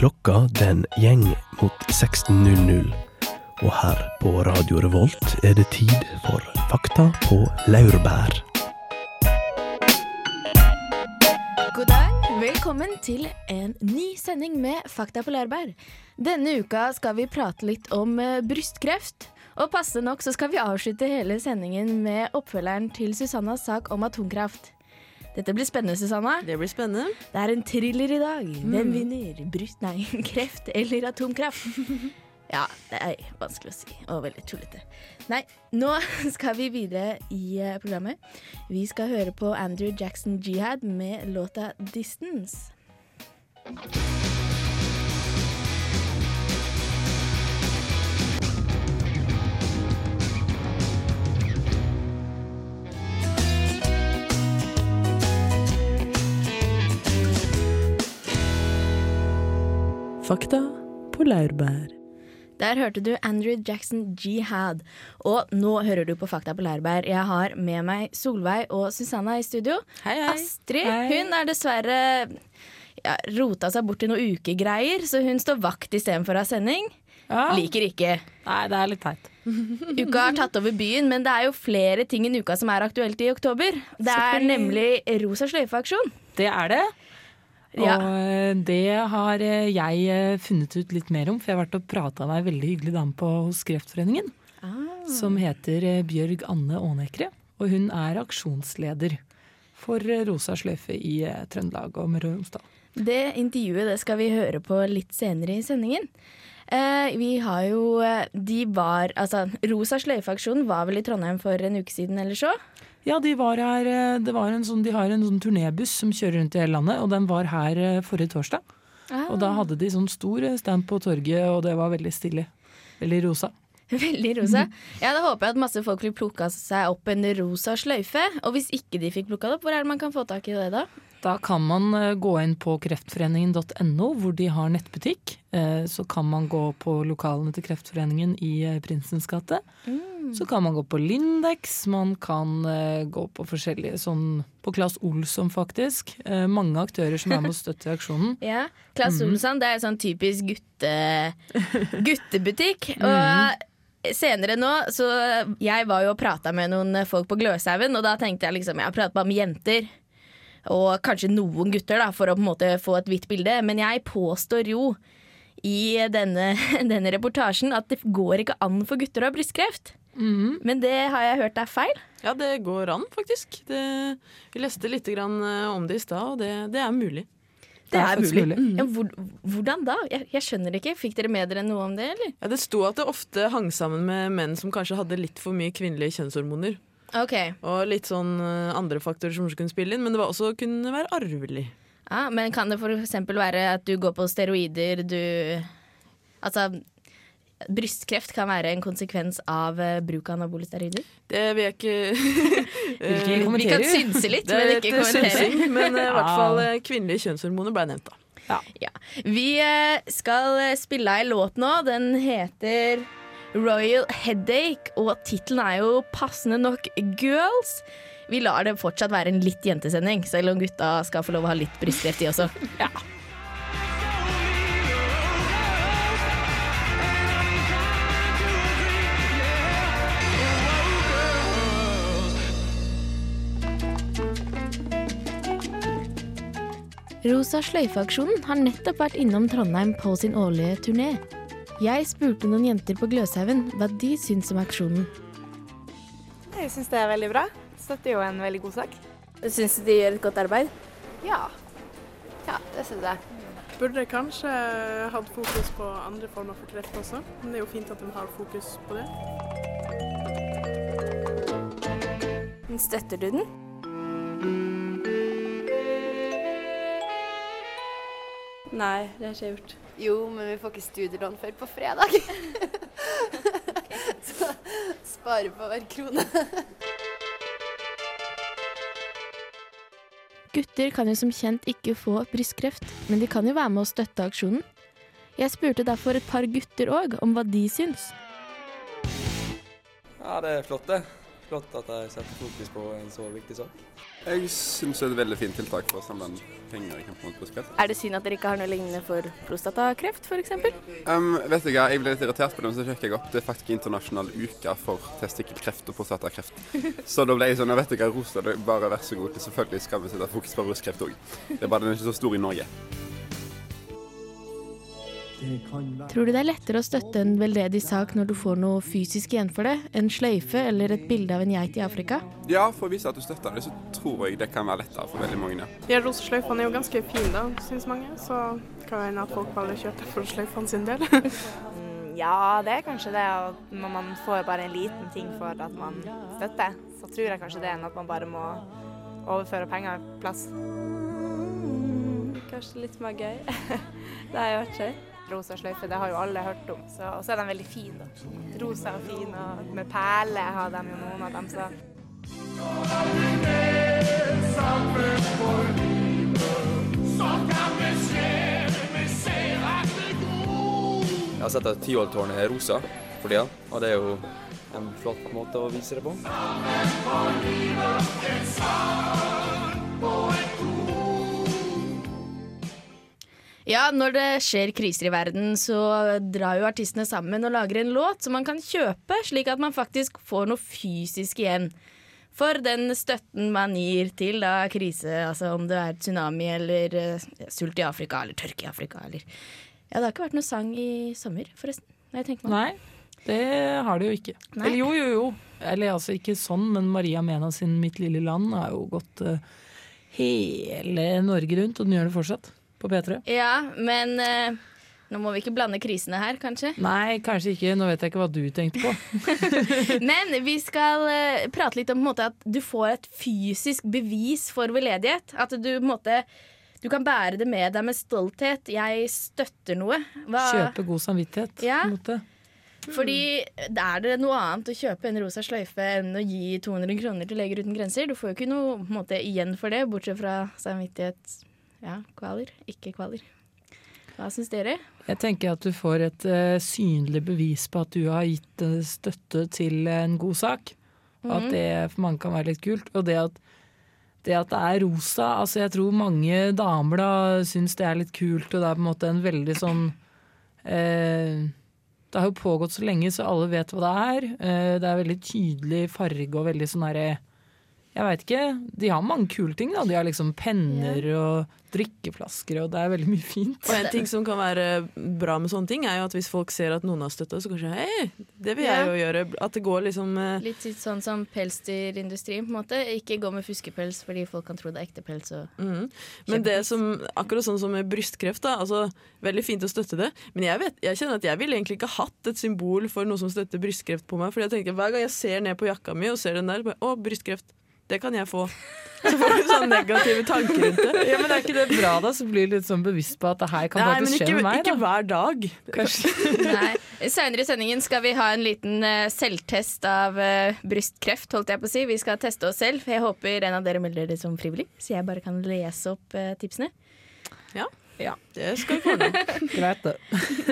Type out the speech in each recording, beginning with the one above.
Klokka den gjeng mot 16.00. Og her på Radio Revolt er det tid for Fakta på laurbær. God dag, velkommen til en ny sending med Fakta på laurbær. Denne uka skal vi prate litt om eh, brystkreft. Og passe nok så skal vi avslutte hele sendingen med oppfølgeren til Susannas sak om atomkraft. Dette blir spennende, Susanna. Det blir spennende. Det er en thriller i dag. Hvem vinner? Bryst, nei, kreft eller atomkraft? Ja, det er vanskelig å si, og veldig tullete. Nei, nå skal vi videre i eh, programmet. Vi skal høre på Andrew Jackson Jihad med låta 'Distance'. Fakta på laurbær. Der hørte du Andrew Jackson Jihad. Og nå hører du på Fakta på Lærbær. Jeg har med meg Solveig og Susanna i studio. Hei, hei. Astrid Hei. hun er dessverre ja, rota seg bort i noen ukegreier, så hun står vakt istedenfor å ha sending. Ja. Liker ikke. Nei, det er litt teit. Uka har tatt over byen, men det er jo flere ting enn uka som er aktuelt i oktober. Det er nemlig Rosa sløyfe-aksjon. Det er det. Ja. Og eh, det har eh, jeg eh, funnet ut litt mer om, for jeg har vært og prata med ei veldig hyggelig dame på, hos Kreftforeningen. Som heter Bjørg Anne Ånekre. Og hun er aksjonsleder for Rosa sløyfe i Trøndelag og Møre og Romsdal. Det intervjuet det skal vi høre på litt senere i sendingen. Eh, vi har jo De var Altså, Rosa sløyfe-aksjonen var vel i Trondheim for en uke siden eller så? Ja, de var her, eh, det var en sånn, de har en sånn turnébuss som kjører rundt i hele landet, og den var her eh, forrige torsdag. Og da hadde de sånn stor eh, stand på torget, og det var veldig stilig. Veldig rosa. Veldig rosa. Ja, Da håper jeg at masse folk vil plukke seg opp en rosa sløyfe. Og hvis ikke de fikk plukka det opp, hvor er det man kan få tak i det da? Da kan man gå inn på kreftforeningen.no, hvor de har nettbutikk. Så kan man gå på lokalene til Kreftforeningen i Prinsens gate. Så kan man gå på Lindex, man kan uh, gå på forskjellige sånn På Claes Olsson, faktisk. Uh, Mange aktører som er med å støtte aksjonen. Ja, Claes Olsson, det er sånn typisk gutte, guttebutikk. Og senere nå, så Jeg var jo og prata med noen folk på Gløshaugen, og da tenkte jeg liksom Jeg har pratet bare med jenter. Og kanskje noen gutter, da, for å på en måte få et hvitt bilde. Men jeg påstår jo i denne, denne reportasjen at det går ikke an for gutter å ha brystkreft. Men det har jeg hørt er feil. Ja, det går an, faktisk. Det, vi leste litt grann eh, om det i stad, og det, det er mulig. Det er mulig. Mm. Ja, hvor, hvordan da? Jeg, jeg skjønner ikke. Fikk dere med dere noe om det, eller? Ja, det sto at det ofte hang sammen med menn som kanskje hadde litt for mye kvinnelige kjønnshormoner. Okay. Og litt sånn eh, andre faktorer som kunne spille inn, men det var også kunne være arvelig. Ja, men kan det for eksempel være at du går på steroider, du Altså, brystkreft kan være en konsekvens av eh, bruk av anabole steroider? Det vil jeg ikke eh, Vi kan synse litt, Det men ikke litt kommentere. synsing, men eh, i hvert fall eh, kvinnelige kjønnshormoner ble nevnt, da. Ja. Vi eh, skal eh, spille ei låt nå. Den heter Royal Headache, og tittelen er jo passende nok Girls. Vi lar det fortsatt være en litt jentesending, selv om gutta skal få lov å ha litt brystkreft, de også. Rosa sløyfe-aksjonen har nettopp vært innom Trondheim på sin årlige turné. Jeg spurte noen jenter på Gløshaugen hva de syns om aksjonen. Jeg syns det er veldig bra. Støtter jo en veldig god sak. Syns du de gjør et godt arbeid? Ja. Ja, det syns jeg. Burde kanskje hatt fokus på andre former for kreft også, men det er jo fint at de har fokus på det. Støtter du den? Nei, det har ikke gjort. Jo, men vi får ikke studielån før på fredag. Så spare på hver krone. Gutter kan jo som kjent ikke få brystkreft, men de kan jo være med å støtte aksjonen. Jeg spurte derfor et par gutter òg om hva de syns. Ja, det er flott, det. flott at de setter fokus på en så viktig sak. Jeg syns det er et veldig fint tiltak for å samle inn penger i kampen mot brystkreft. Er det synd at dere ikke har noe lignende for prostatakreft, f.eks.? Um, vet du hva, Jeg ble litt irritert på det, men så sjekket jeg opp. Det er faktisk internasjonal uke for testikkelkreft og prostatakreft. Så da ble jeg sånn, vet du hva, Rosa, det bare vær så god. Selvfølgelig skal vi sette fokus på brystkreft òg. Det er bare den er ikke så stor i Norge. Tror du det er lettere å støtte en veldedig sak når du får noe fysisk igjen for det? En sløyfe eller et bilde av en geit i Afrika? Ja, for å vise at du støtter det, så tror jeg det kan være lettere for veldig mange. Ja, rosa sløyfene er jo ganske fine, da, syns mange. Så det kan hende at folk bare kjøper for sløyfene sin del. Mm, ja, det er kanskje det. Når man får bare en liten ting for at man støtter, så tror jeg kanskje det enn at man bare må overføre penger plass. Kanskje litt mer gøy. det har jeg vært før. Rosa sløyfe, det har jo alle hørt om. Så, og så er de veldig fine, da. Rosa og fin, og med perler har de jo noen av dem, så Jeg har sett at Tyholttårnet er rosa for tida, og det er jo en flott måte å vise det på. Ja, når det skjer kriser i verden, så drar jo artistene sammen og lager en låt som man kan kjøpe, slik at man faktisk får noe fysisk igjen. For den støtten man gir til da krise, altså om det er tsunami eller eh, sult i Afrika eller tørke i Afrika eller Ja, det har ikke vært noe sang i sommer, forresten. Nei. Nei, det har det jo ikke. Nei. Eller jo, jo, jo. Eller altså ikke sånn, men Maria Mena sin 'Mitt lille land' har jo gått uh, hele Norge rundt, og den gjør det fortsatt. På P3. Ja, men eh, nå må vi ikke blande krisene her, kanskje. Nei, kanskje ikke. Nå vet jeg ikke hva du tenkte på. Men vi skal eh, prate litt om måte, at du får et fysisk bevis for veldedighet. At du på en måte du kan bære det med deg med stolthet. Jeg støtter noe. Hva, Kjøpe god samvittighet. Ja. Fordi er det noe annet å kjøpe en rosa sløyfe enn å gi 200 kroner til Leger uten grenser? Du får jo ikke noe måte, igjen for det, bortsett fra samvittighet. Ja, kvaler. Ikke kvaler. Hva syns dere? Jeg tenker at du får et uh, synlig bevis på at du har gitt uh, støtte til en god sak. Og at Mhm. det for mange kan være litt kult. Og det at, det at det er rosa altså Jeg tror mange damer da syns det er litt kult, og det er på en måte en veldig sånn eh, Det har jo pågått så lenge, så alle vet hva det er. Det er veldig tydelig farge og veldig sånn herre Jeg veit ikke. De har mange kule ting, da. De har liksom penner og drikkeflasker, og det er veldig mye fint. Og en ting som kan være bra med sånne ting, er jo at hvis folk ser at noen har støtta, så kanskje hei, det vil jeg Ja. jo gjøre. At det går liksom eh, Litt sånn som pelsdyrindustrien, på en måte. Ikke gå med fuskepels fordi folk kan tro det er ekte pels. Og mhm. Men det som, akkurat sånn som med brystkreft, da. Altså, veldig fint å støtte det. Men jeg, vet, jeg kjenner at jeg ville egentlig ikke hatt et symbol for noe som støtter brystkreft på meg. fordi jeg tenker hver gang jeg ser ned på jakka mi og ser den der, bare, å, brystkreft. Det kan jeg få. Så får du sånne negative tanker rundt det. Ja, men Er ikke det bra, da? Så blir du litt sånn bevisst på at det her kan Nei, faktisk skje ikke, med meg. ikke da. hver dag. Nei. Senere i sendingen skal vi ha en liten uh, selvtest av uh, brystkreft, holdt jeg på å si. Vi skal teste oss selv. Jeg håper en av dere melder det som frivillig, så jeg bare kan lese opp uh, tipsene. Ja, Ja, det skal vi få ordne. Greit, det.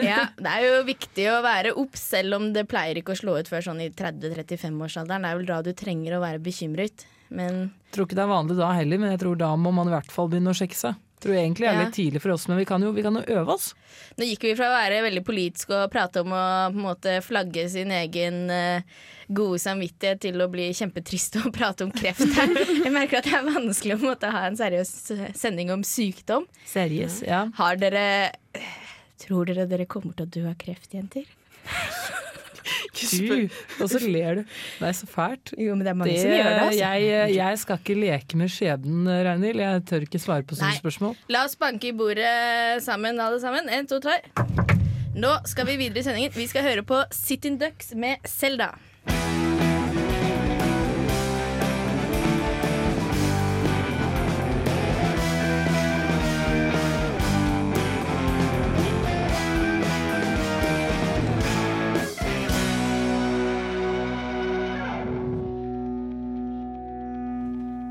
Ja, Det er jo viktig å være obs, selv om det pleier ikke å slå ut før sånn i 30-35-årsalderen. Det er vel da du trenger å være bekymret. Men Tror ikke det er vanlig da heller, men jeg tror da må man i hvert fall begynne å sjekke seg. Tror egentlig det er litt tidlig for oss, men vi kan jo, vi kan jo øve oss. Nå gikk vi fra å være veldig politiske og prate om å på en måte flagge sin egen eh, gode samvittighet til å bli kjempetrist og prate om kreft her. Jeg merker at det er vanskelig å måtte ha en seriøs sending om sykdom. Seriøs, ja. Har dere Tror dere dere kommer til å dø av kreft, jenter? Du, og så ler du. Er så fælt. Jo, men det er mange Det, som gjør det. Altså. jeg, jeg skal ikke leke med skjebnen, Ragnhild. Jeg tør ikke svare på sånne Nei. spørsmål. La oss banke i bordet sammen, alle sammen. En, to, tre. Nå skal vi videre i sendingen. Vi skal høre på Sitting Ducks med Selda.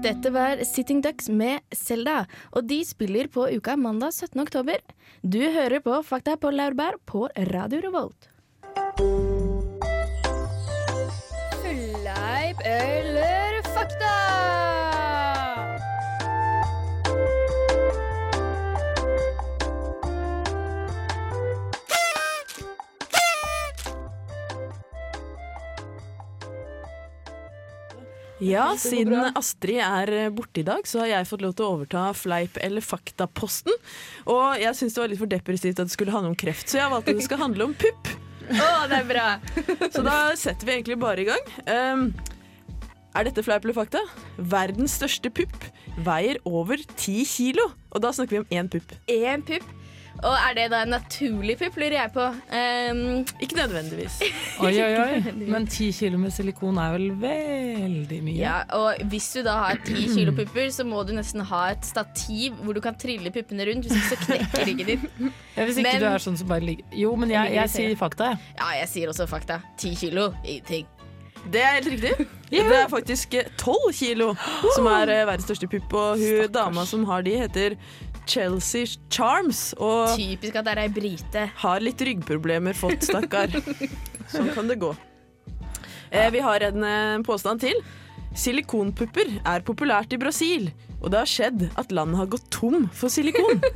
Dette var Sitting Ducks med Selda, og de spiller på uka mandag 17. oktober. Du hører på Fakta på laurbær på Radio Revolt. Fylla i Ja, siden Astrid er borte i dag, så har jeg fått lov til å overta Fleip eller fakta-posten. Og jeg syns det var litt for depressivt at det skulle handle om kreft, så jeg valgte at det skal handle om pupp. Oh, det er bra! Så da setter vi egentlig bare i gang. Um, er dette fleip eller fakta? Verdens største pupp veier over ti kilo. Og da snakker vi om én pupp. Én pupp. Og er det da en naturlig pupp, lurer jeg på. Um, Ikke nødvendigvis. Oi, oi, oi. Men ti kilo med silikon er vel veldig mye? ja, og hvis du da har ti kilo pupper, så må du nesten ha et stativ hvor du kan trille puppene rundt. Hvis ikke så knekker ryggen din. Ja, hvis ikke Men- du er sånn som bare ligger Jo, men jeg, jeg sier fakta, jeg. Ja, jeg sier også fakta. Ti kilo, ingenting. Det er helt riktig. Det er faktisk tolv kilo som er eh, verdens største pupp. Og hun dama som har de, heter Chelsea Charms. Og Typisk at det er ei brite. har litt ryggproblemer fått, stakkar. Sånn kan det gå. Eh, vi har en eh, påstand til. Silikonpupper er populært i Brasil, og det har skjedd at landet har gått tom for silikon.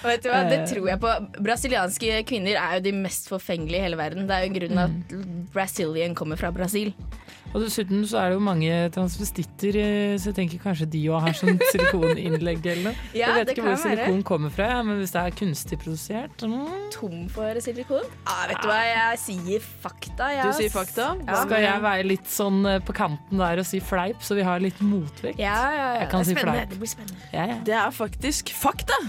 Vet du hva, Det tror jeg på. Brasilianske kvinner er jo de mest forfengelige i hele verden. Det er jo grunnen at Brazilian kommer fra Brasil. Og dessuten så er det jo mange transvestitter, eh, så jeg tenker kanskje de òg har sånn silikoninnlegg eller noe. Ja, jeg vet ikke hvor silikon kommer fra, men hvis det er kunstig produsert mm. Tom for silikon? Ah, vet du hva, jeg sier fakta. Jeg, Du sier fakta. Ja. Skal jeg være litt sånn eh, på kanten der og si fleip, så vi har litt motvekt? Ja, ja, ja. Jeg kan det er si fleip. Det blir spennende. Ja, ja. Det er faktisk fakta.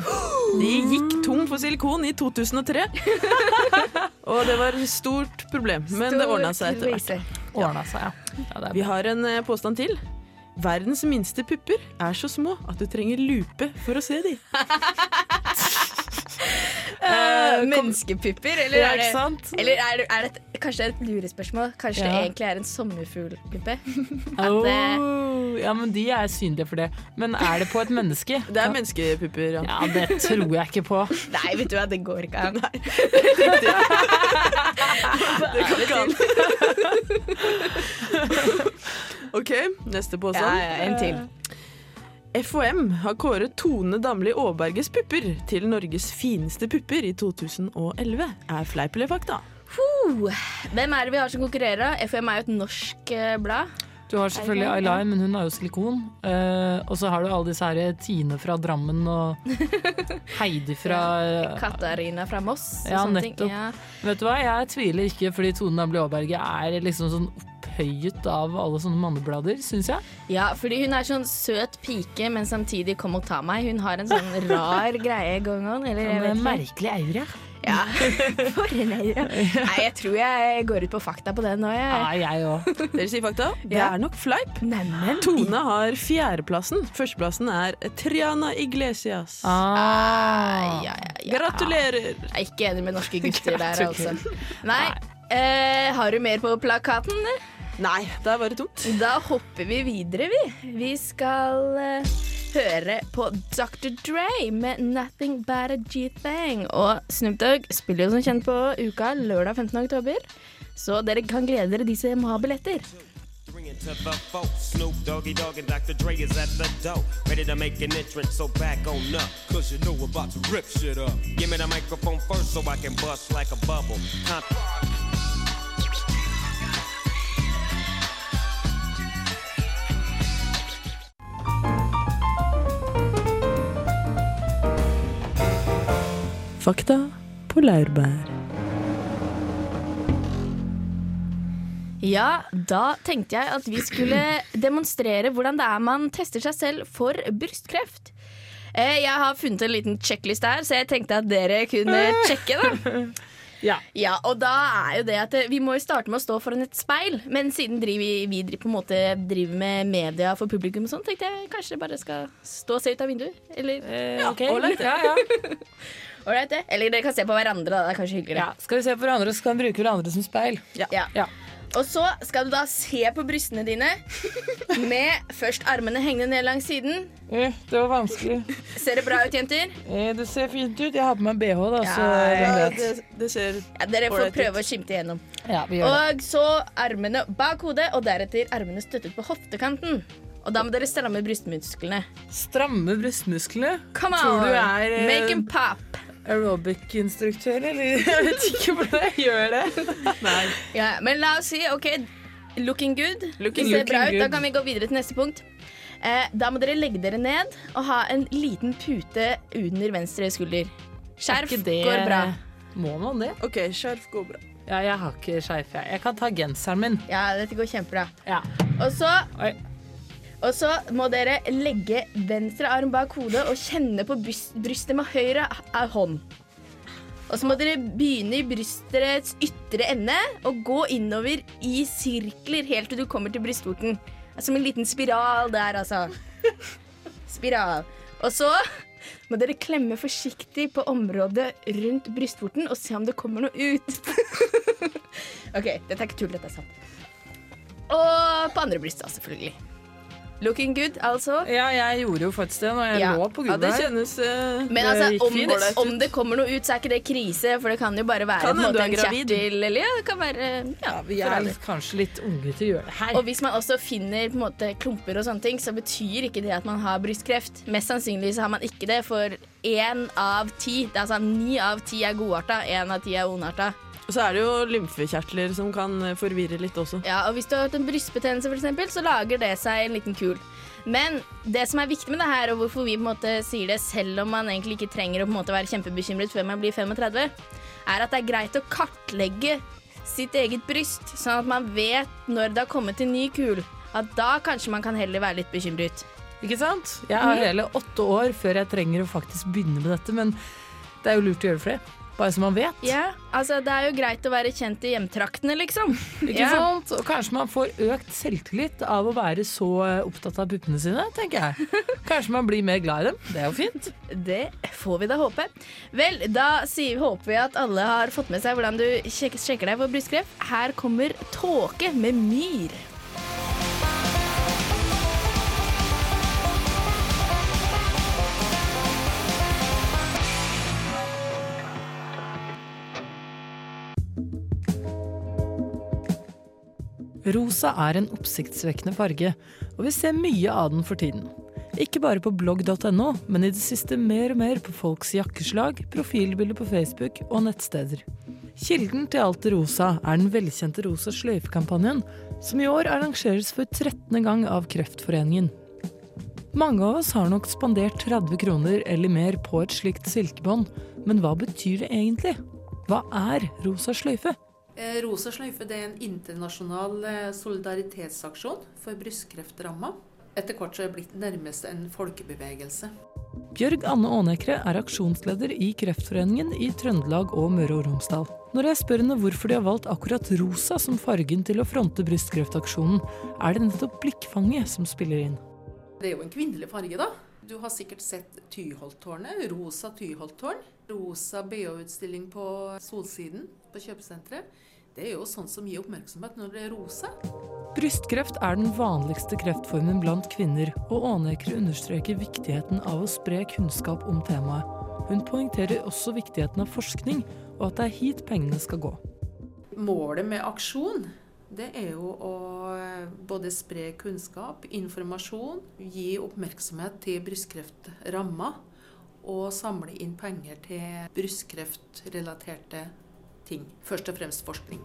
De gikk tom for silikon i 2003. Og det var et stort problem, men det ordna seg etter hvert. Ordna seg, ja. ja Vi har en eh, påstand til. Verdens minste pupper er så små at du trenger lupe for å se dem. uh, menneskepupper, eller Ja, er det? Eller er er det et, kanskje det er et lurespørsmål? Kanskje det egentlig er en sommerfuglpuppe? Oh, ja, men de er synlige for det. Men er det på et menneske? Det er menneskepupper. Ja. Ja, det tror jeg ikke på. Nei, vet du hva, det går ikke an. Det går ikke an. OK, neste Ja, påstand. ja, en til. FHM har kåret Tone Damli Aaberges pupper til Norges fineste pupper i 2011. Er fleip eller fakta? Uh, hvem er det vi har som konkurrerer? FM er jo et norsk eh, blad. Du har selvfølgelig Er ikke? Men hun er jo silikon. Eh, og så har du alle disse her Tine fra Drammen og Heidi fra Katarina fra Moss. og Ja, sånne ting. Ja. Vet du hva, jeg tviler ikke, fordi Tone Damli Aaberge er liksom sånn opphøyet av alle sånne manneblader, syns jeg. ja, fordi hun er sånn søt pike, men samtidig 'kom og ta meg'. Hun har en sånn rar greie going on. Eller jeg vet ikke. merkelig aura. Ja. For en eira. Nei, jeg tror jeg går ut på fakta på den nå, jeg. Ja, jeg òg. Dere sier fakta? Det Ja. er nok fleip. Neimen. Tone har fjerdeplassen. Førsteplassen er Triana Iglesias. Ah. Ja, ja, ja. Gratulerer! Jeg er ikke enig med norske gutter der, altså. Nei. Eh, har du mer på plakaten? eller? Nei, det er bare tomt. Da hopper vi videre, vi. Vi skal eh, høre på Dr. Dre med 'Nothing But A G-Thing'. Og Snoop Dogg spiller jo som kjent på Uka lørdag 15. oktober. Så dere kan glede dere de som har billetter. To so like Fakta på laurbær. Ja, da tenkte jeg at vi skulle demonstrere hvordan det er man tester seg selv for brystkreft. Eh, Jeg har funnet en liten sjekkliste her, så jeg tenkte at dere kunne sjekke. da Ja. Ja, og da er jo det at Vi må jo starte med å stå foran et speil, men siden driver vi, driver på en måte driver med media for publikum, og sånn, tenkte jeg kanskje det bare skal stå og se ut av vinduet. Eller Eh, ok. ålreit. ja, ja. Eller dere kan se på hverandre, da. Det er kanskje hyggeligere. ja. Skal vi se på hverandre, så kan vi bruke hverandre som speil. Ja. Ja. Og så skal du da se på brystene dine med først armene hengende ned langs siden. Eh, det var vanskelig. Ser det bra ut, jenter? Eh, det ser fint ut. Jeg har på meg bh, da, så Ja, ja. Det, det ser Ja, dere får ut. prøve å skimte igjennom. Ja, vi gjør. Og så armene bak hodet, og deretter armene støttet på hoftekanten. Og da må dere stramme brystmusklene. Stramme brystmusklene. Come on! Tror du er eh, Make them pop. Aerobic-instruktør, eller? Jeg vet ikke hvordan jeg gjør det. Nei. Ja, men la oss si OK, looking good. Looking det ser bra ut. Da kan vi gå videre til neste punkt. Eh, da må dere legge dere ned og ha en liten pute under venstre skulder. Skjerf Er det- går bra. Må man det? OK, skjerf går bra. Ja, jeg har ikke skjerf, jeg. Jeg kan ta genseren min. Ja, dette går kjempebra. Ja. Og så, Oi. Og så må dere legge venstre arm bak hodet og kjenne på brystet med høyre hånd. Og så må dere begynne i brystets ytre ende og gå innover i sirkler helt til du kommer til brystvorten. Som en liten spiral der, altså. Spiral. Og så må dere klemme forsiktig på området rundt brystvorten og se om det kommer noe ut. OK, dette er ikke tull, dette er sant. Og på andre bryst, selvfølgelig. Looking good, altså. Ja, jeg gjorde jo faktisk det når jeg Ja. lå på Ja, det kjennes uh, Men altså, om, det, om det kommer noe ut, så er ikke det krise, for det kan jo bare være Kan en måte en kjertel, eller ja, det kan være ja, Ja, vi er alle. kanskje litt unge til å gjøre det her. Og hvis man også finner på måte, klumper og sånne ting, så betyr ikke det at man har brystkreft. Mest sannsynlig så har man ikke det, for én av ti, det er altså ni av ti er godarta, én av ti er ondarta. Og så er det jo lymfekjertler som kan eh, forvirre litt også. Ja, og hvis du har hatt en brystbetennelse, for eksempel, så lager det seg en liten kul. Men det som er viktig med det her, og hvorfor vi på en måte sier det selv om man egentlig ikke trenger å på en måte være kjempebekymret før man blir 35, er at det er greit å kartlegge sitt eget bryst, sånn at man vet når det har kommet en ny kul. At da kanskje man kan heller være litt bekymret. Ikke sant? Jeg har hele åtte år før jeg trenger å faktisk begynne med dette, men det er jo lurt å gjøre flere. Bare så man vet. Ja, altså Det er jo greit å være kjent i hjemtraktene, liksom. Ikke Ja. sant? Og kanskje man får økt selvtillit av å være så eh, opptatt av puppene sine, tenker jeg. Kanskje man blir mer glad i dem. Det er jo fint. Det får vi da håpe. Vel, da sier, håper vi at alle har fått med seg hvordan du sjek sjekker deg for brystkreft. Her kommer Tåke med myr. Rosa er en oppsiktsvekkende farge, og vi ser mye av den for tiden. Ikke bare på blogg.no, men i det siste mer og mer på folks jakkeslag, profilbilder på Facebook og nettsteder. Kilden til alt rosa er den velkjente Rosa sløyfe-kampanjen, som i år arrangeres for 13. gang av Kreftforeningen. Mange av oss har nok spandert 30 kroner eller mer på et slikt silkebånd, men hva betyr det egentlig? Hva er rosa sløyfe? Eh, Rosa sløyfe det er en internasjonal eh, solidaritetsaksjon for brystkreftramma. Etter hvert så er det blitt nærmest en folkebevegelse. Bjørg Anne Aanekre er aksjonsleder i Kreftforeningen i Trøndelag og Møre og Romsdal. Når jeg spør henne hvorfor de har valgt akkurat rosa som fargen til å fronte brystkreftaksjonen, er det nettopp blikkfanget som spiller inn. Det er jo en kvinnelig farge, da. Du har sikkert sett Tyholttårnet, rosa Tyholttårn. Rosa BH-utstilling på Solsiden på kjøpesenteret. Det er jo sånn som gir oppmerksomhet når det er rosa. Brystkreft er den vanligste kreftformen blant kvinner, og Aaneker understreker viktigheten av å spre kunnskap om temaet. Hun poengterer også viktigheten av forskning, og at det er hit pengene skal gå. Målet med aksjon det er jo å eh, både spre kunnskap, informasjon, gi oppmerksomhet til brystkreftrammede, og samle inn penger til brystkreftrelaterte ting. Først og fremst forskning.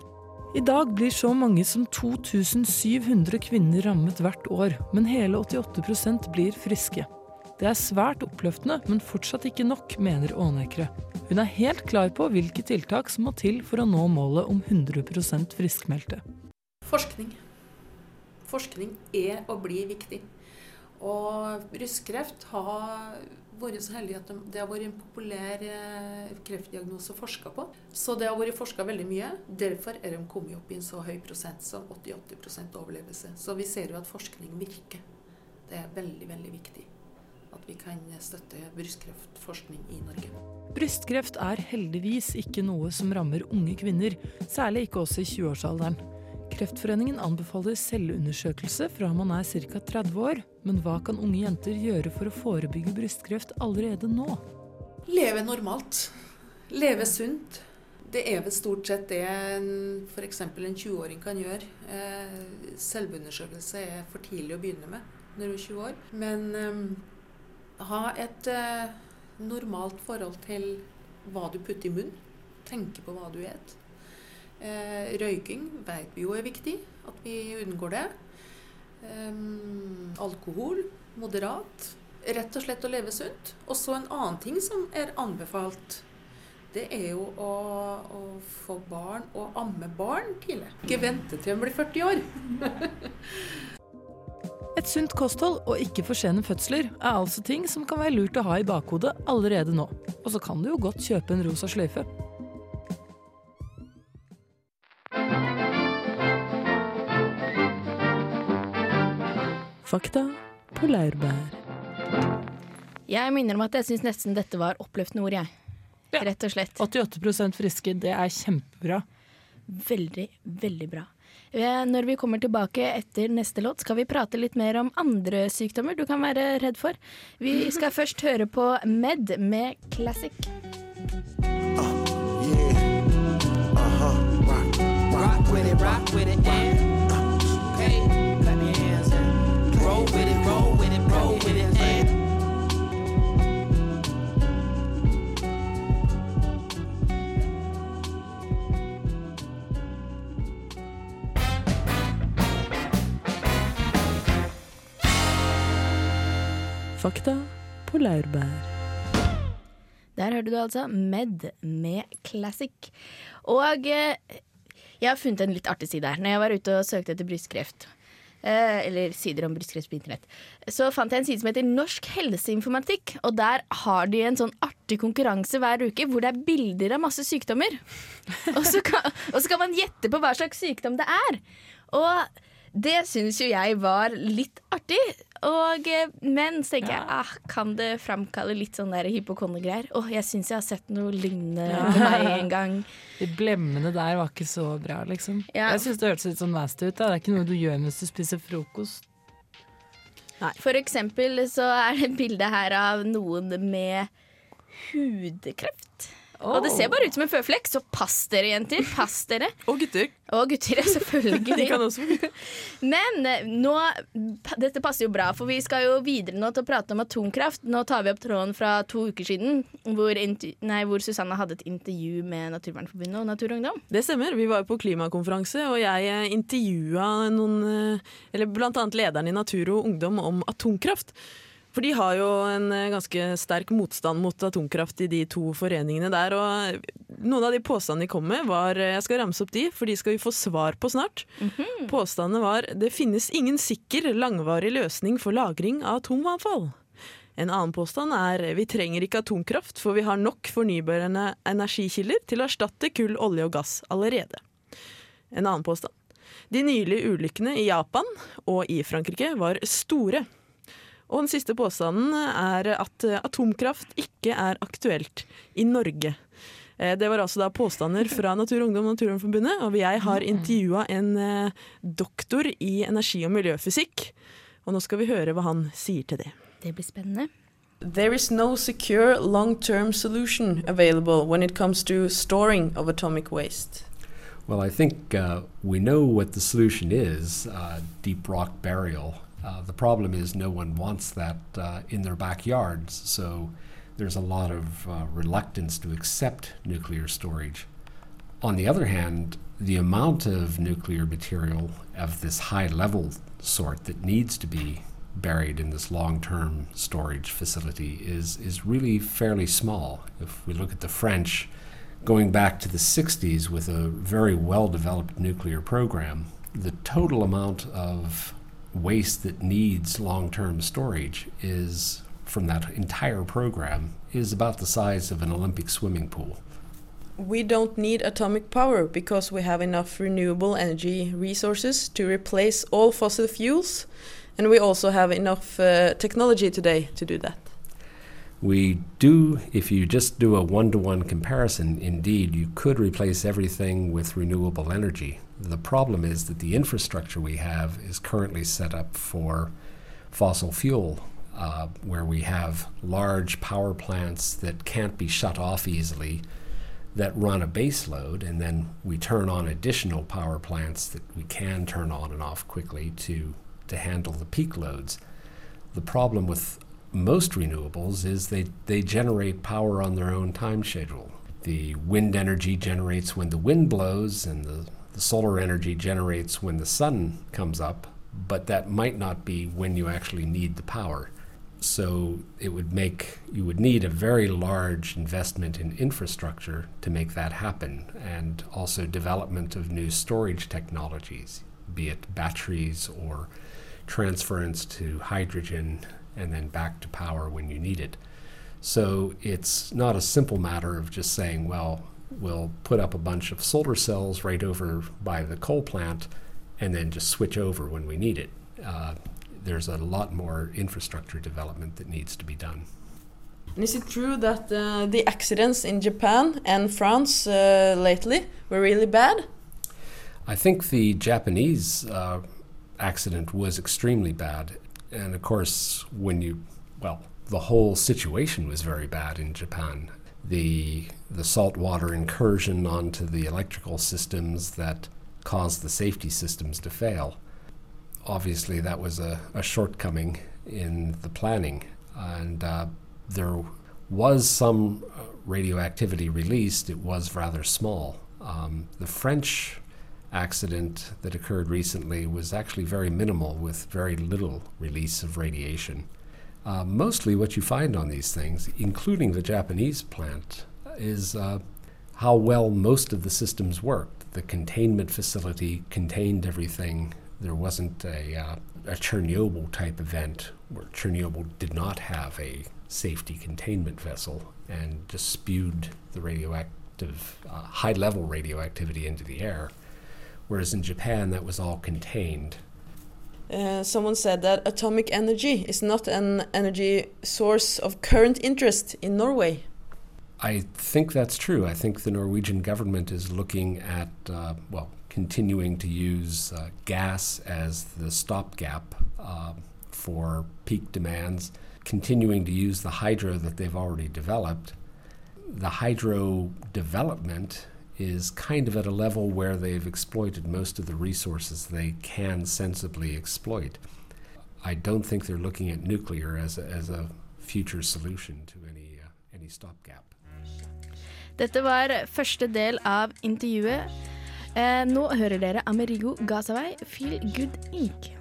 I dag blir så mange som 2700 kvinner rammet hvert år, men hele 88% blir friske. Det er svært oppløftende, men fortsatt ikke nok, mener Ånekre. Hun er helt klar på hvilke tiltak som må til for å nå målet om 100% friskmeldte. Forskning. Forskning er og blir viktig. Og brystkreft har vært så heldig at det har vært en populær eh, kreftdiagnose å forske på. Så det har vært forska veldig mye. Derfor er de kommet opp i en så høy prosent som 80-80 overlevelse. Så vi ser jo at forskning virker. Det er veldig, veldig viktig at vi kan støtte brystkreftforskning i Norge. Brystkreft er heldigvis ikke noe som rammer unge kvinner, særlig ikke også i 20-årsalderen. Kreftforeningen anbefaler selvundersøkelse fra man er ca. 30 år. Men hva kan unge jenter gjøre for å forebygge brystkreft allerede nå? Leve normalt. Leve sunt. Det er vel stort sett det f.eks. en 20-åring kan gjøre. Eh, selvundersøkelse er for tidlig å begynne med når du er 20 år. Men um, ha et uh, normalt forhold til hva du putter i munnen. Tenke på hva du spiser. Eh, røyking vet vi jo er viktig, at vi unngår det. Um, alkohol moderat. Rett og slett å leve sunt. Og så en annen ting som er anbefalt, det er jo å, å få barn og amme barn tidlig. Ikke vente til en blir 40 år. Et sunt kosthold og ikke for sene fødsler er altså ting som kan være lurt å ha i bakhodet allerede nå. Og så kan du jo godt kjøpe en rosa sløyfe. Fakta på laurbær. Jeg minner om at jeg syns nesten dette var oppløftende ord, jeg. Rett og slett. 88 friske, det er kjempebra. Veldig, veldig bra. Eh, Når vi kommer tilbake etter neste låt, skal vi prate litt mer om andre sykdommer du kan være redd for. Vi skal først høre på Med med Classic. Rock with it, rock with it, and roll with it, roll with it, roll with it, and Fakta på laurbær. Der hørte du altså Med med Classic. Og eh, jeg har funnet en litt artig side her. Når jeg var ute og søkte etter brystkreft, eh, eller sider om brystkreft på internett, så fant jeg en side som heter Norsk helseinformatikk. Og der har de en sånn artig konkurranse hver uke hvor det er bilder av masse sykdommer. og, så kan, og så kan man gjette på hva slags sykdom det er. Og det syns jo jeg var litt artig. Og, eh, men så tenker jeg, ah, kan det framkalle litt sånn der hypokondegreier? Åh, jeg syns jeg har sett noe lignende Ja. på meg en gang. De blemmene der var ikke så bra, liksom. Ja. Jeg syns det hørtes litt sånn nasty ut. Da. Det er ikke noe du gjør mens du spiser frokost. For eksempel så er det et bilde her av noen med hudkreft. Og det ser bare ut som en føflekk, så pass dere, jenter. Pass dere. Og gutter. Og gutter, ja, selvfølgelig. De kan også Men eh, nå Dette passer jo bra, for vi skal jo videre nå til å prate om atomkraft. Nå tar vi opp tråden fra to uker siden, hvor, nei, hvor Susanne hadde et intervju med Naturvernforbundet og Natur og Ungdom. Det stemmer. Vi var jo på klimakonferanse, og jeg eh, intervjua noen eh, Eller blant annet lederen i Natur og Ungdom om atomkraft. For de har jo en eh, ganske sterk motstand mot atomkraft i de to foreningene der. Og noen av de påstandene de kom med, var Jeg skal ramse opp de, for de skal vi få svar på snart. Påstandene var det finnes ingen sikker, langvarig løsning for lagring av atomavfall. En annen påstand er vi trenger ikke atomkraft, for vi har nok fornybare energikilder til å erstatte kull, olje og gass allerede. En annen påstand. De nylige ulykkene i Japan og i Frankrike var store. Og den siste påstanden er at eh, atomkraft ikke er aktuelt i Norge. Eh, Det var altså da påstander fra Natur og Ungdom og Naturvernforbundet, og jeg har intervjua en eh, doktor i energi- og miljøfysikk. Og nå skal vi høre hva han sier til det. Det blir spennende. There is no secure long-term solution available when it comes to storing of atomic waste. Well, I think uh, we know what the solution is uh, deep rock burial. Uh, the problem is no one wants that uh, in their backyards, so there's a lot of uh, reluctance to accept nuclear storage. On the other hand, the amount of nuclear material of this high level sort that needs to be buried in this long term storage facility is, is really fairly small. If we look at the French, going back to the 60s with a very well developed nuclear program, the total amount of waste that needs long term storage is, from that entire program, is about the size of an Olympic swimming pool. We don't need atomic power because we have enough renewable energy resources to replace all fossil fuels, and we also have enough uh, technology today to do that. We do, if you just do a one to one comparison, indeed, you could replace everything with renewable energy. The problem is that the infrastructure we have is currently set up for fossil fuel, uh, where we have large power plants that can't be shut off easily that run a base load, and then we turn on additional power plants that we can turn on and off quickly to, to handle the peak loads. The problem with most renewables is they, they generate power on their own time schedule. The wind energy generates when the wind blows, and the, the solar energy generates when the sun comes up, but that might not be when you actually need the power. So it would make you would need a very large investment in infrastructure to make that happen, and also development of new storage technologies, be it batteries or transference to hydrogen and then back to power when you need it. So it's not a simple matter of just saying, well, we'll put up a bunch of solar cells right over by the coal plant and then just switch over when we need it. Uh, there's a lot more infrastructure development that needs to be done. And is it true that uh, the accidents in Japan and France uh, lately were really bad? I think the Japanese uh, accident was extremely bad. And of course, when you, well, the whole situation was very bad in Japan. The, the saltwater incursion onto the electrical systems that caused the safety systems to fail. Obviously, that was a, a shortcoming in the planning. And uh, there was some uh, radioactivity released, it was rather small. Um, the French accident that occurred recently was actually very minimal with very little release of radiation. Uh, mostly what you find on these things, including the Japanese plant, is uh, how well most of the systems worked. The containment facility contained everything. There wasn't a, uh, a Chernobyl type event where Chernobyl did not have a safety containment vessel and just spewed the radioactive, uh, high level radioactivity into the air whereas in Japan that was all contained. Uh, someone said that atomic energy is not an energy source of current interest in Norway. I think that's true. I think the Norwegian government is looking at, uh, well, continuing to use uh, gas as the stopgap uh, for peak demands, continuing to use the hydro that they've already developed. The hydro development is kind of at a level where they've exploited most of the resources they can sensibly exploit. I don't think they're looking at nuclear as a, as a future solution to any, uh, any stopgap. Dette var første del av intervjuet. Eh, nå hører dere Amerigo Gazaway, 'Feel Good Inc'.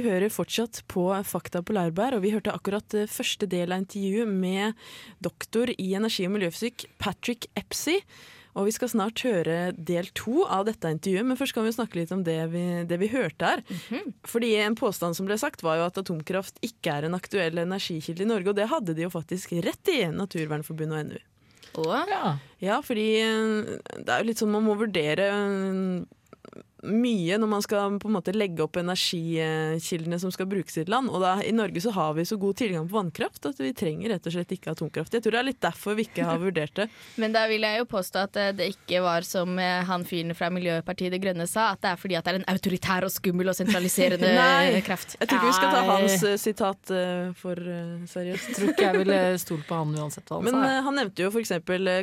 Du hører fortsatt på Fakta på Laurbær, og vi hørte akkurat eh, første del av intervjuet med doktor i energi- og miljøfysikk Patrick Epsey. Og vi skal snart høre del to av dette intervjuet, men først kan vi snakke litt om det vi, det vi hørte her. Fordi en påstand som ble sagt var jo at atomkraft ikke er en aktuell energikilde i Norge, og det hadde de jo faktisk rett i, Naturvernforbundet og NU. Ja. Ja, fordi eh, det er jo litt sånn man må vurdere eh, mye når man skal på en måte legge opp energikildene som skal brukes i et land. Og da, i Norge så har vi så god tilgang på vannkraft at vi trenger rett og slett ikke atomkraft. Jeg tror det er litt derfor vi ikke har vurdert det. Men da vil jeg jo påstå at eh, det ikke var som eh, han fyren fra Miljøpartiet De Grønne sa, at det er fordi at det er en autoritær og skummel og sentraliserende Nei, kraft. Jeg tror ikke vi skal ta hans uh, sitat uh, for uh, seriøst. Tror ikke jeg ville stolt på han uansett hva han Men sa. eh, han nevnte jo f.eks.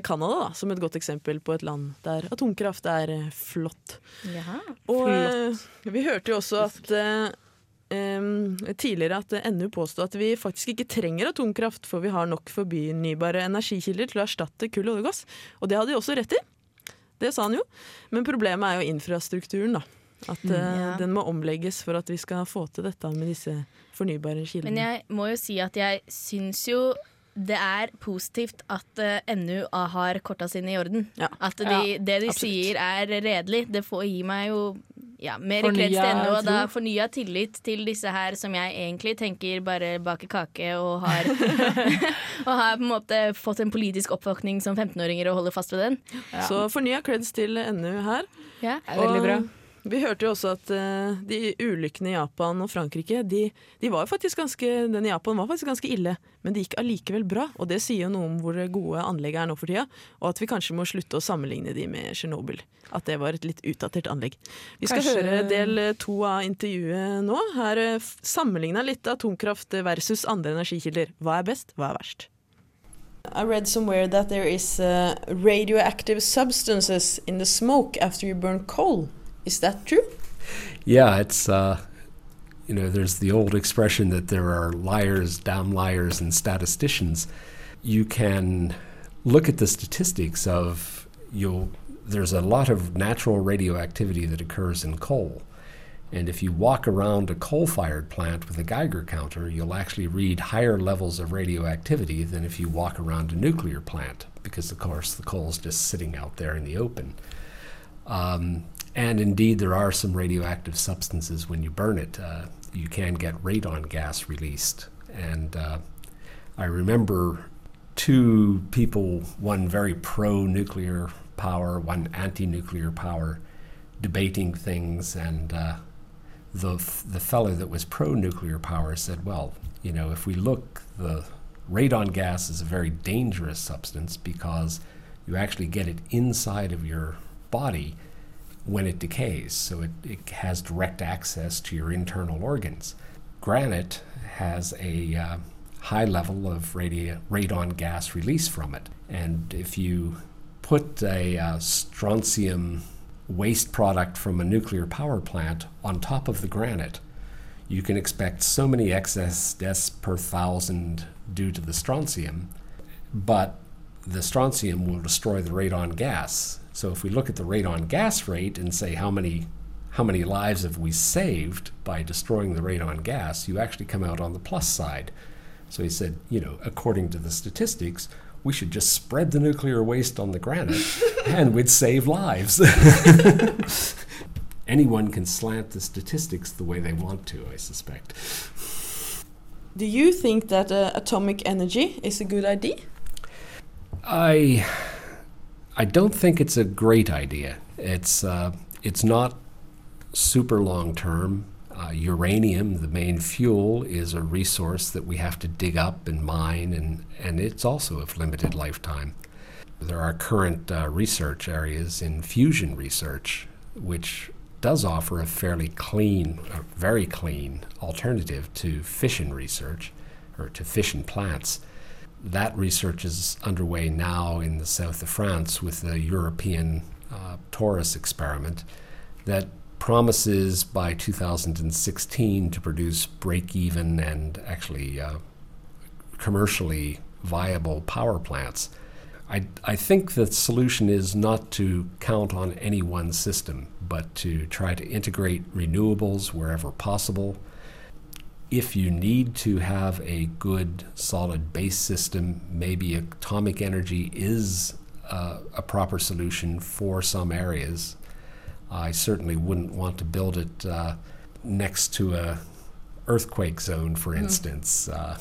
Canada da, som et godt eksempel på et land der atomkraft er flott. Jaha. Og eh, vi hørte jo også at eh, tidligere at NU påstod at vi faktisk ikke trenger atomkraft, for vi har nok fornybare energikilder til å erstatte kull, olje og gass. Og det hadde de også rett i. Det sa han jo. Men problemet er jo infrastrukturen, da. At Mm. eh, Ja. den må omlegges for at vi skal få til dette med disse fornybare kildene. Men jeg må jo si at jeg syns jo det er positivt at uh, NU har korta sine i orden. At de, Ja, det de absolutt. sier er redelig. Det får gi meg jo ja, mer kreds til NU, og da fornya tillit til disse her som jeg egentlig tenker bare baker kake og har Og har på en måte fått en politisk oppvåkning som 15-åringer og holder fast ved den. Så fornya kreds til NU her. Ja. er veldig bra. Vi hørte jo også at uh, de ulykkene i Japan og Frankrike de, de var faktisk ganske, Den i Japan var faktisk ganske ille, men det gikk allikevel bra. Og det sier jo noe om hvor gode anlegget er nå for tida, og at vi kanskje må slutte å sammenligne de med Tsjernobyl. At det var et litt utdatert anlegg. Vi skal Kanskje- høre del to av intervjuet nå. Her eh, sammenligna litt atomkraft versus andre energikilder. Hva er best, hva er verst? I read somewhere that there is uh, radioactive substances in the smoke after you burn coal. Is that true? Yeah, it's uh, you know, there's the old expression that there are liars, damn liars, and statisticians. You can look at the statistics of you'll. There's a lot of natural radioactivity that occurs in coal. And if you walk around a coal fired plant with a Geiger counter, you'll actually read higher levels of radioactivity than if you walk around a nuclear plant, because of course the coal's just sitting out there in the open. Um, and indeed, there are some radioactive substances when you burn it. Uh, you can get radon gas released. And uh, I remember two people, one very pro nuclear power, one anti nuclear power, debating things. And uh, the, the fellow that was pro nuclear power said, well, you know, if we look, the radon gas is a very dangerous substance because you actually get it inside of your body when it decays, so it, it has direct access to your internal organs. Granite has a uh, high level of radi- radon gas release from it, and if you put a uh, strontium waste product from a nuclear power plant on top of the granite, you can expect so many excess deaths per thousand due to the strontium, but the strontium will destroy the radon gas. So if we look at the radon gas rate and say how many how many lives have we saved by destroying the radon gas, you actually come out on the plus side. So he said, you know, according to the statistics, we should just spread the nuclear waste on the granite and we'd save lives. Anyone can slant the statistics the way they want to, I suspect. Do you think that uh, atomic energy is a good idea? I I don't think it's a great idea. It's uh, it's not super long term. Uh, uranium, the main fuel, is a resource that we have to dig up and mine, and, and it's also of limited lifetime. There are current uh, research areas in fusion research, which does offer a fairly clean, a very clean alternative to fission research or to fission plants. That research is underway now in the south of France with the European uh, Taurus experiment that promises by 2016 to produce break even and actually uh, commercially viable power plants. I, I think the solution is not to count on any one system, but to try to integrate renewables wherever possible. If you need to have a good, solid base system, maybe atomic energy is uh, a proper solution for some areas. I certainly wouldn't want to build it uh, next to a earthquake zone, for Mm. instance. Uh,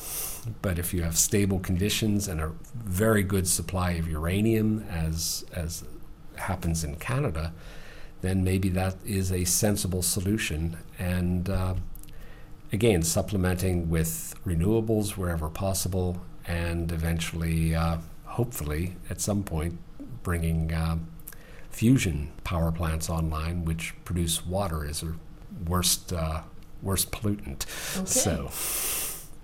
but if you have stable conditions and a very good supply of uranium, as as happens in Canada, then maybe that is a sensible solution. And uh, again, supplementing with renewables wherever possible, and eventually, uh, hopefully, at some point, bringing uh, fusion power plants online, which produce water as a worst uh, worst pollutant. Okay. So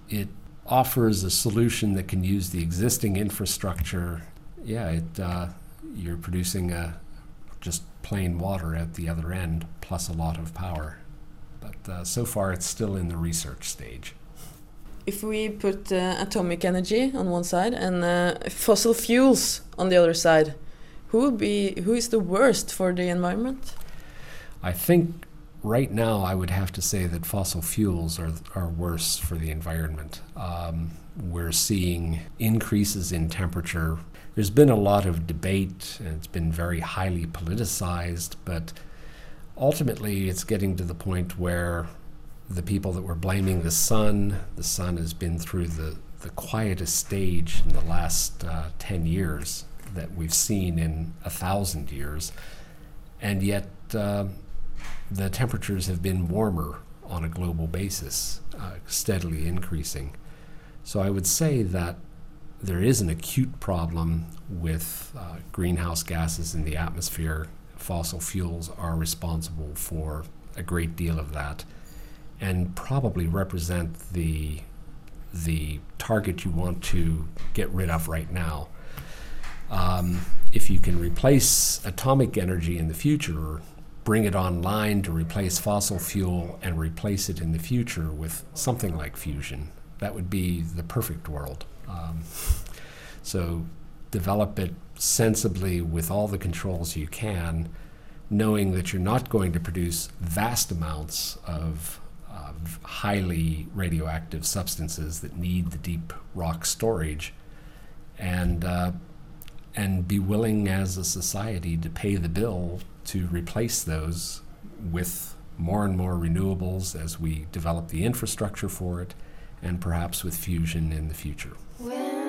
it offers a solution that can use the existing infrastructure. Yeah, it uh, you're producing a just plain water at the other end plus a lot of power. But uh, so far, it's still in the research stage. If we put uh, atomic energy on one side and uh, fossil fuels on the other side, who would be who is the worst for the environment? I think right now, I would have to say that fossil fuels are, are worse for the environment. Um, we're seeing increases in temperature. There's been a lot of debate, and it's been very highly politicized, but ultimately, it's getting to the point where the people that were blaming the sun, the sun has been through the, the quietest stage in the last uh, 10 years that we've seen in a thousand years. And yet, uh, the temperatures have been warmer on a global basis, uh, steadily increasing. So I would say that there is an acute problem with uh, greenhouse gases in the atmosphere. Fossil fuels are responsible for a great deal of that and probably represent the the target you want to get rid of right now. Um, if you can replace atomic energy in the future, or bring it online to replace fossil fuel and replace it in the future with something like fusion, that would be the perfect world. Um, so develop it sensibly with all the controls you can, knowing that you're not going to produce vast amounts of of highly radioactive substances that need the deep rock storage, and uh, and be willing as a society to pay the bill to replace those with more and more renewables as we develop the infrastructure for it, and perhaps with fusion in the future. NATO's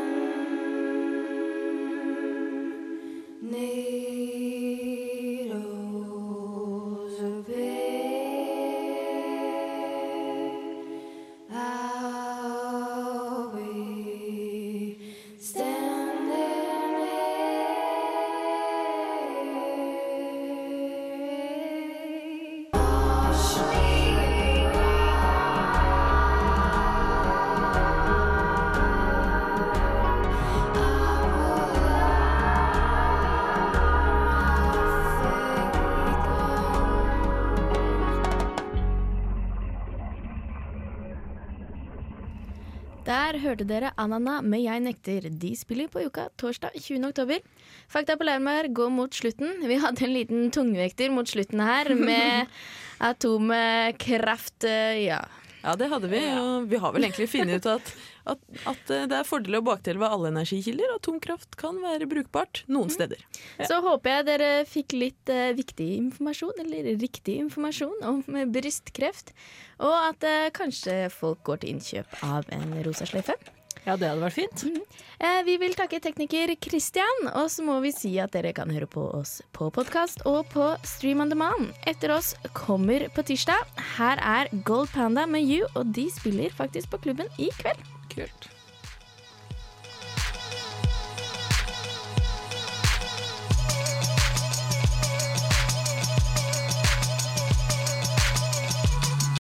hørte dere Anana med Jeg nekter. De spiller på Uka torsdag 20. oktober. Fakta på Lærmar går mot slutten. Vi hadde en liten tungvekter mot slutten her med atomkraft. eh, Ja. Ja, det hadde vi. Og vi har vel egentlig funnet ut at, at, at eh, det er fordeler og bakdeler ved alle energikilder. og Atomkraft kan være brukbart noen steder. Så håper jeg dere fikk litt uh, viktig informasjon, eller riktig informasjon, om brystkreft. Og at uh, kanskje folk går til innkjøp av en rosa sløyfe. Ja, det hadde vært fint. Eh, vi vil takke tekniker Christian, og så må vi si at dere kan høre på oss på podkast og på Stream on Demand. Etter oss kommer på tirsdag. Her er Gold Panda med You, og de spiller faktisk på klubben i kveld. Kult.